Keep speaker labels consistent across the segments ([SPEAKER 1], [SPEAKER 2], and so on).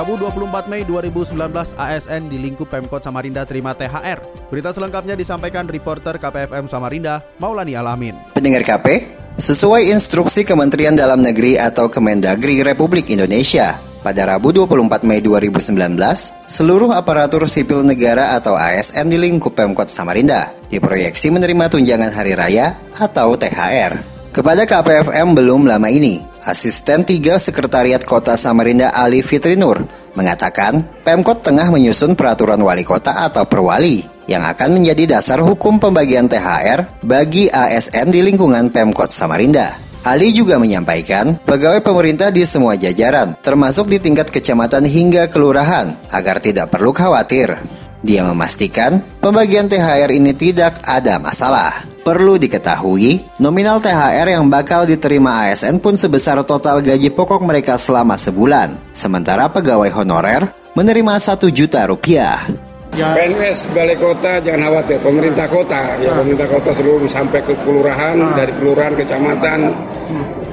[SPEAKER 1] Rabu 24 Mei 2019 ASN di lingkup Pemkot Samarinda terima THR. Berita selengkapnya disampaikan reporter KPFM Samarinda, Maulani Alamin.
[SPEAKER 2] Pendengar KP, sesuai instruksi Kementerian Dalam Negeri atau Kemendagri Republik Indonesia, pada Rabu 24 Mei 2019, seluruh aparatur sipil negara atau ASN di lingkup Pemkot Samarinda diproyeksi menerima tunjangan hari raya atau THR. Kepada KPFM belum lama ini, Asisten 3 Sekretariat Kota Samarinda Ali Fitri Nur mengatakan Pemkot tengah menyusun peraturan wali kota atau perwali yang akan menjadi dasar hukum pembagian THR bagi ASN di lingkungan Pemkot Samarinda. Ali juga menyampaikan pegawai pemerintah di semua jajaran, termasuk di tingkat kecamatan hingga kelurahan, agar tidak perlu khawatir. Dia memastikan pembagian THR ini tidak ada masalah. Perlu diketahui, nominal THR yang bakal diterima ASN pun sebesar total gaji pokok mereka selama sebulan. Sementara pegawai honorer menerima satu juta rupiah.
[SPEAKER 3] Ya. PNS Balai Kota jangan khawatir, pemerintah kota ya pemerintah kota seluruh sampai ke kelurahan, dari kelurahan, kecamatan,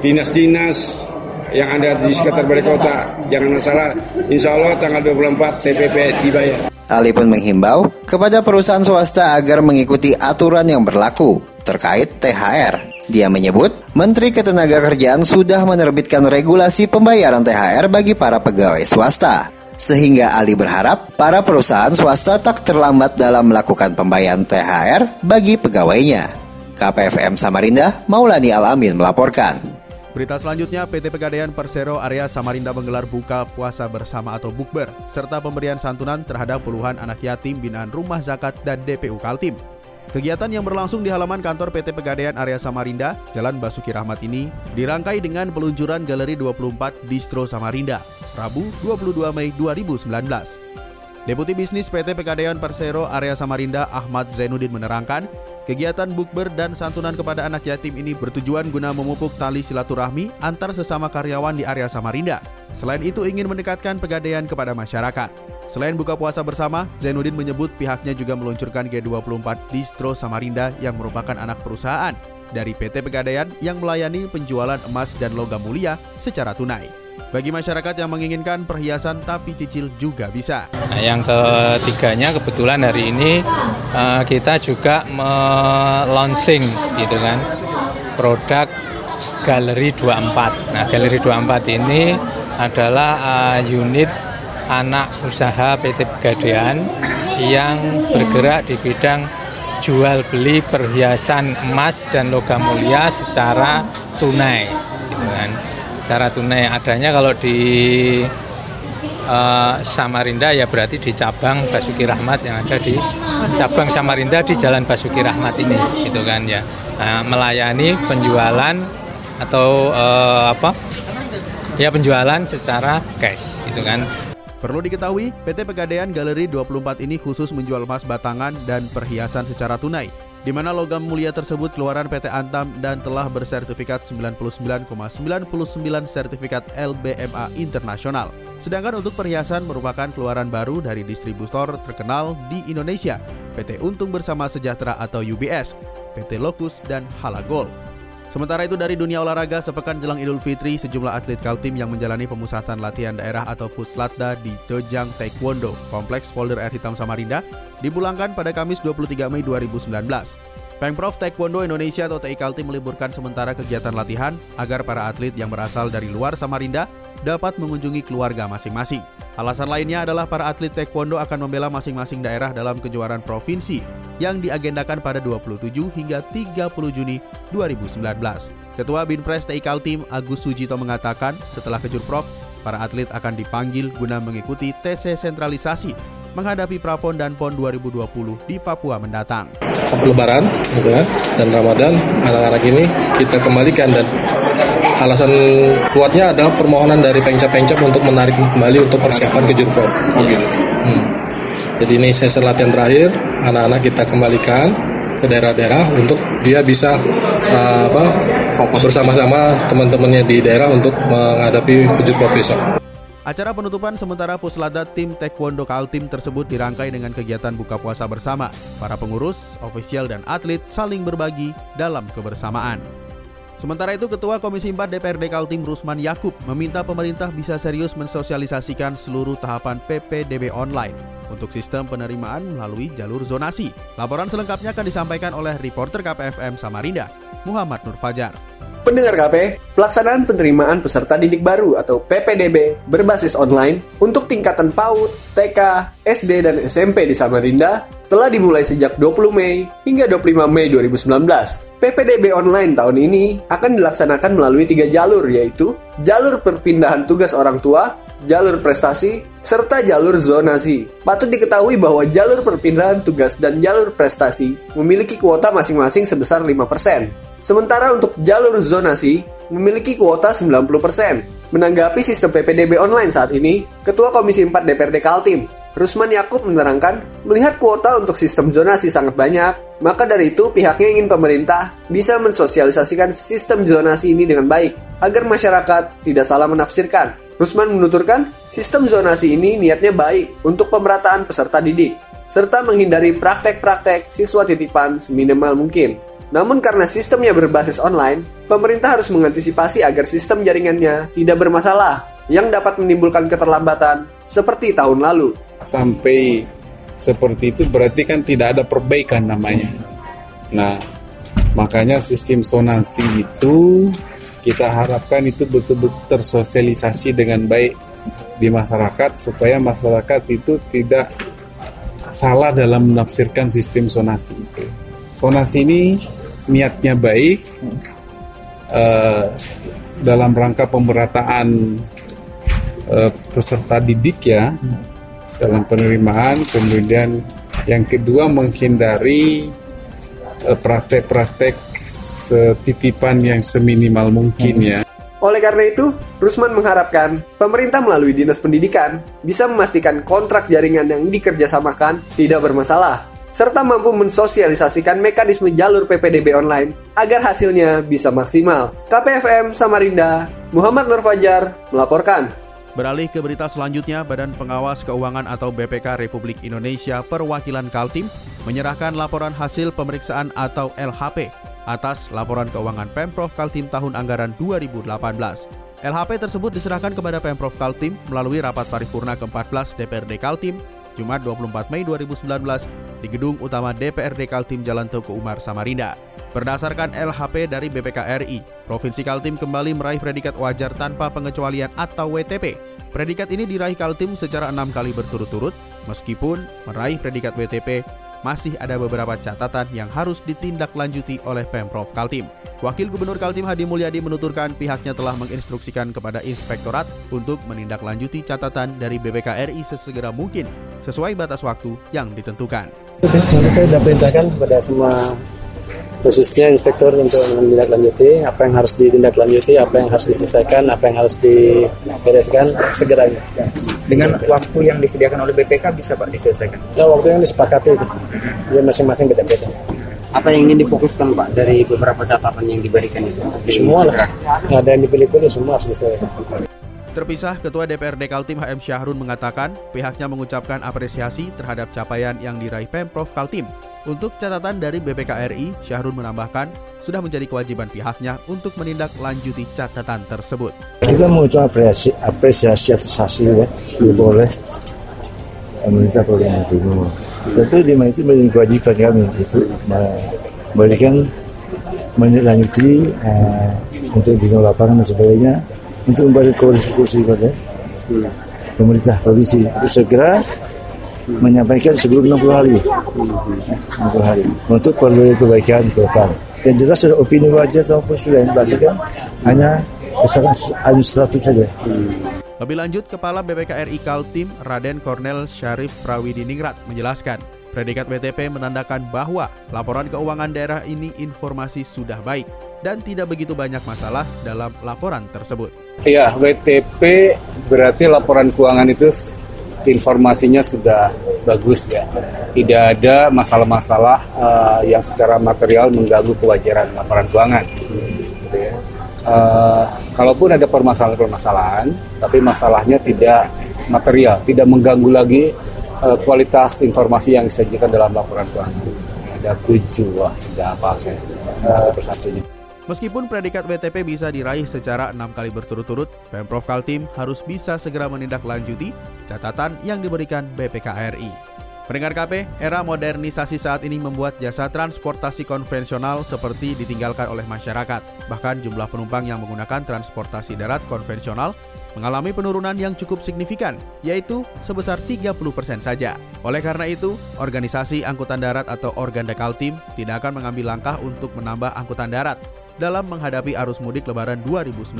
[SPEAKER 3] dinas-dinas yang ada di sekitar Balai Kota jangan masalah. Insya Allah tanggal 24 TPP dibayar.
[SPEAKER 2] Ali pun menghimbau kepada perusahaan swasta agar mengikuti aturan yang berlaku terkait THR. Dia menyebut, Menteri Ketenagakerjaan sudah menerbitkan regulasi pembayaran THR bagi para pegawai swasta. Sehingga Ali berharap para perusahaan swasta tak terlambat dalam melakukan pembayaran THR bagi pegawainya. KPFM Samarinda, Maulani Alamin melaporkan.
[SPEAKER 1] Berita selanjutnya, PT Pegadaian Persero area Samarinda menggelar buka puasa bersama atau bukber, serta pemberian santunan terhadap puluhan anak yatim binaan Rumah Zakat dan DPU Kaltim. Kegiatan yang berlangsung di halaman kantor PT Pegadaian area Samarinda, Jalan Basuki Rahmat ini, dirangkai dengan peluncuran Galeri 24 Distro Samarinda, Rabu 22 Mei 2019. Deputi Bisnis PT Pegadaian Persero area Samarinda Ahmad Zainuddin menerangkan, kegiatan bukber dan santunan kepada anak yatim ini bertujuan guna memupuk tali silaturahmi antar sesama karyawan di area Samarinda. Selain itu ingin mendekatkan Pegadaian kepada masyarakat. Selain buka puasa bersama, Zainuddin menyebut pihaknya juga meluncurkan G24 Distro Samarinda yang merupakan anak perusahaan dari PT Pegadaian yang melayani penjualan emas dan logam mulia secara tunai. Bagi masyarakat yang menginginkan perhiasan tapi cicil juga bisa.
[SPEAKER 4] Nah, yang ketiganya kebetulan hari ini uh, kita juga launching gitu kan produk Galeri 24. Nah, Galeri 24 ini adalah uh, unit anak usaha PT Pegadaian yang bergerak di bidang jual beli perhiasan emas dan logam mulia secara tunai secara tunai adanya kalau di uh, Samarinda ya berarti di cabang Basuki Rahmat yang ada di cabang Samarinda di Jalan Basuki Rahmat ini gitu kan ya. Nah, melayani penjualan atau uh, apa? Ya penjualan secara cash gitu kan.
[SPEAKER 1] Perlu diketahui, PT Pegadaian Galeri 24 ini khusus menjual emas batangan dan perhiasan secara tunai di mana logam mulia tersebut keluaran PT Antam dan telah bersertifikat 99,99 sertifikat LBMA internasional. Sedangkan untuk perhiasan merupakan keluaran baru dari distributor terkenal di Indonesia, PT Untung Bersama Sejahtera atau UBS, PT Locus, dan Halagol. Sementara itu dari dunia olahraga, sepekan jelang Idul Fitri, sejumlah atlet Kaltim yang menjalani pemusatan latihan daerah atau Puslatda di Dojang Taekwondo, Kompleks Polder Air Hitam Samarinda, dipulangkan pada Kamis 23 Mei 2019. Pemprov Taekwondo Indonesia atau TI Kaltim meliburkan sementara kegiatan latihan agar para atlet yang berasal dari luar Samarinda dapat mengunjungi keluarga masing-masing. Alasan lainnya adalah para atlet taekwondo akan membela masing-masing daerah dalam kejuaraan provinsi yang diagendakan pada 27 hingga 30 Juni 2019. Ketua Binpres TI Kaltim Agus Sujito mengatakan setelah kejurprov, para atlet akan dipanggil guna mengikuti TC sentralisasi menghadapi Prapon dan PON 2020 di Papua mendatang.
[SPEAKER 5] Sampai Lebaran gitu kan, dan Ramadan, anak-anak ini kita kembalikan dan alasan kuatnya adalah permohonan dari Pengcap-Pengcap untuk menarik kembali untuk persiapan ke Jurpol. Gitu. Hmm. Jadi ini sesi latihan terakhir, anak-anak kita kembalikan ke daerah-daerah untuk dia bisa uh, apa fokus bersama-sama teman-temannya di daerah untuk menghadapi Jurpol besok.
[SPEAKER 1] Acara penutupan sementara Puslada tim Taekwondo Kaltim tersebut dirangkai dengan kegiatan buka puasa bersama. Para pengurus, ofisial, dan atlet saling berbagi dalam kebersamaan. Sementara itu, Ketua Komisi 4 DPRD Kaltim Rusman Yakub meminta pemerintah bisa serius mensosialisasikan seluruh tahapan PPDB online untuk sistem penerimaan melalui jalur zonasi. Laporan selengkapnya akan disampaikan oleh reporter KPFM Samarinda, Muhammad Nur Fajar.
[SPEAKER 6] Pendengar KP, pelaksanaan penerimaan peserta didik baru atau PPDB berbasis online untuk tingkatan PAUD, TK, SD, dan SMP di Samarinda telah dimulai sejak 20 Mei hingga 25 Mei 2019. PPDB online tahun ini akan dilaksanakan melalui tiga jalur yaitu jalur perpindahan tugas orang tua, jalur prestasi, serta jalur zonasi. Patut diketahui bahwa jalur perpindahan tugas dan jalur prestasi memiliki kuota masing-masing sebesar 5%. Sementara untuk jalur zonasi memiliki kuota 90%. Menanggapi sistem PPDB online saat ini, Ketua Komisi 4 DPRD Kaltim, Rusman Yakub menerangkan, melihat kuota untuk sistem zonasi sangat banyak, maka dari itu pihaknya ingin pemerintah bisa mensosialisasikan sistem zonasi ini dengan baik, agar masyarakat tidak salah menafsirkan. Rusman menuturkan, sistem zonasi ini niatnya baik untuk pemerataan peserta didik, serta menghindari praktek-praktek siswa titipan seminimal mungkin. Namun karena sistemnya berbasis online, pemerintah harus mengantisipasi agar sistem jaringannya tidak bermasalah yang dapat menimbulkan keterlambatan seperti tahun lalu.
[SPEAKER 7] Sampai seperti itu berarti kan tidak ada perbaikan namanya. Nah, makanya sistem sonasi itu kita harapkan itu betul-betul tersosialisasi dengan baik di masyarakat supaya masyarakat itu tidak salah dalam menafsirkan sistem sonasi. Sonasi ini niatnya baik uh, dalam rangka pemerataan uh, peserta didik ya dalam penerimaan kemudian yang kedua menghindari praktek eh, praktek-praktek titipan yang seminimal mungkin ya.
[SPEAKER 6] Oleh karena itu, Rusman mengharapkan pemerintah melalui Dinas Pendidikan bisa memastikan kontrak jaringan yang dikerjasamakan tidak bermasalah serta mampu mensosialisasikan mekanisme jalur PPDB online agar hasilnya bisa maksimal. KPFM Samarinda, Muhammad Nur Fajar melaporkan.
[SPEAKER 1] Beralih ke berita selanjutnya, Badan Pengawas Keuangan atau BPK Republik Indonesia Perwakilan Kaltim menyerahkan laporan hasil pemeriksaan atau LHP atas laporan keuangan Pemprov Kaltim tahun anggaran 2018. LHP tersebut diserahkan kepada Pemprov Kaltim melalui rapat paripurna ke-14 DPRD Kaltim Jumat 24 Mei 2019 di Gedung Utama DPRD Kaltim Jalan Toko Umar, Samarinda. Berdasarkan LHP dari BPK RI, Provinsi Kaltim kembali meraih predikat wajar tanpa pengecualian atau WTP. Predikat ini diraih Kaltim secara enam kali berturut-turut, meskipun meraih predikat WTP masih ada beberapa catatan yang harus ditindaklanjuti oleh Pemprov Kaltim. Wakil Gubernur Kaltim Hadi Mulyadi menuturkan pihaknya telah menginstruksikan kepada Inspektorat untuk menindaklanjuti catatan dari BPK RI sesegera mungkin sesuai batas waktu yang ditentukan.
[SPEAKER 8] Saya sudah perintahkan kepada semua khususnya inspektor untuk menindaklanjuti apa yang harus ditindaklanjuti, apa yang harus diselesaikan, apa yang harus dibereskan segera.
[SPEAKER 9] Dengan waktu yang disediakan oleh BPK bisa Pak diselesaikan?
[SPEAKER 8] Ya, waktu yang disepakati itu, dia masing-masing beda-beda
[SPEAKER 9] apa yang ingin difokuskan Pak dari beberapa catatan yang diberikan itu?
[SPEAKER 8] Semua lah, nggak ada yang dipilih-pilih, semua harus selesai.
[SPEAKER 1] Terpisah, Ketua DPRD Kaltim HM Syahrun mengatakan pihaknya mengucapkan apresiasi terhadap capaian yang diraih Pemprov Kaltim. Untuk catatan dari BPK RI, Syahrun menambahkan sudah menjadi kewajiban pihaknya untuk menindaklanjuti catatan tersebut.
[SPEAKER 8] Kita mengucapkan apresiasi, apresiasi atas hasil ya, boleh pemerintah program itu tentu di mana itu menjadi kewajiban kami itu memberikan menindaklanjuti uh, untuk di lapangan dan sebagainya untuk membantu kursi-kursi pada pemerintah provinsi. Untuk segera menyampaikan sebelum 60 hari. 60 hari. Untuk perbaikan ke depan. Yang jelas sudah opini wajah maupun sudah yang kan hanya misalkan administratif saja.
[SPEAKER 1] Lebih lanjut, Kepala BPKRI Kaltim Raden Kornel Syarif Prawidiningrat menjelaskan, predikat WTP menandakan bahwa laporan keuangan daerah ini informasi sudah baik dan tidak begitu banyak masalah dalam laporan tersebut.
[SPEAKER 7] Ya, WTP berarti laporan keuangan itu informasinya sudah bagus ya. Tidak ada masalah-masalah uh, yang secara material mengganggu kewajaran laporan keuangan. Uh, kalaupun ada permasalahan-permasalahan, tapi masalahnya tidak material, tidak mengganggu lagi uh, kualitas informasi yang disajikan dalam laporan keuangan. Ada tujuh, wah sudah apa saya uh, persatunya.
[SPEAKER 1] Meskipun predikat WTP bisa diraih secara enam kali berturut-turut, Pemprov Kaltim harus bisa segera menindaklanjuti catatan yang diberikan BPKRI. Pendengar KP, era modernisasi saat ini membuat jasa transportasi konvensional seperti ditinggalkan oleh masyarakat. Bahkan jumlah penumpang yang menggunakan transportasi darat konvensional mengalami penurunan yang cukup signifikan, yaitu sebesar 30% saja. Oleh karena itu, organisasi angkutan darat atau Organda Kaltim tidak akan mengambil langkah untuk menambah angkutan darat dalam menghadapi arus mudik lebaran 2019.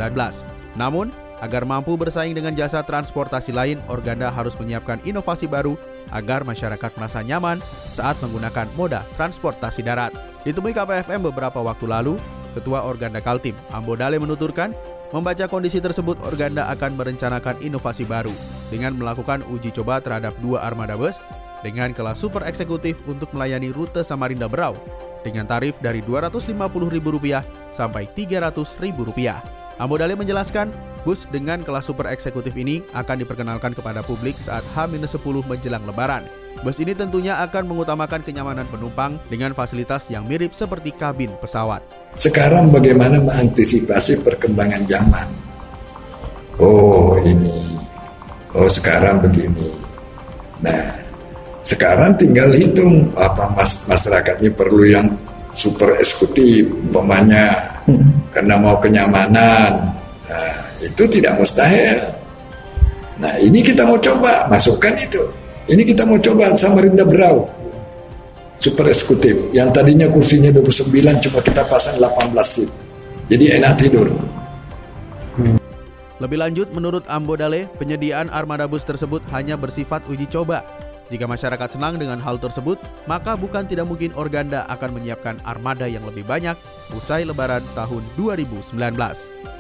[SPEAKER 1] Namun, Agar mampu bersaing dengan jasa transportasi lain, Organda harus menyiapkan inovasi baru agar masyarakat merasa nyaman saat menggunakan moda transportasi darat. Ditemui KPFM beberapa waktu lalu, Ketua Organda Kaltim, Ambo Dale menuturkan, membaca kondisi tersebut Organda akan merencanakan inovasi baru dengan melakukan uji coba terhadap dua armada bus dengan kelas super eksekutif untuk melayani rute Samarinda Berau dengan tarif dari Rp250.000 sampai Rp300.000. Ambodale menjelaskan, bus dengan kelas super eksekutif ini akan diperkenalkan kepada publik saat H-10 menjelang lebaran. Bus ini tentunya akan mengutamakan kenyamanan penumpang dengan fasilitas yang mirip seperti kabin pesawat.
[SPEAKER 10] Sekarang bagaimana mengantisipasi perkembangan zaman? Oh ini, oh sekarang begini. Nah, sekarang tinggal hitung apa mas masyarakatnya perlu yang super eksekutif, umpamanya karena mau kenyamanan. Nah, itu tidak mustahil. Nah, ini kita mau coba masukkan itu. Ini kita mau coba Samarinda Berau. Super eksekutif. Yang tadinya kursinya 29 cuma kita pasang 18 seat. Jadi enak tidur.
[SPEAKER 1] Lebih lanjut, menurut Ambo Dale, penyediaan armada bus tersebut hanya bersifat uji coba jika masyarakat senang dengan hal tersebut, maka bukan tidak mungkin Organda akan menyiapkan armada yang lebih banyak usai lebaran tahun 2019.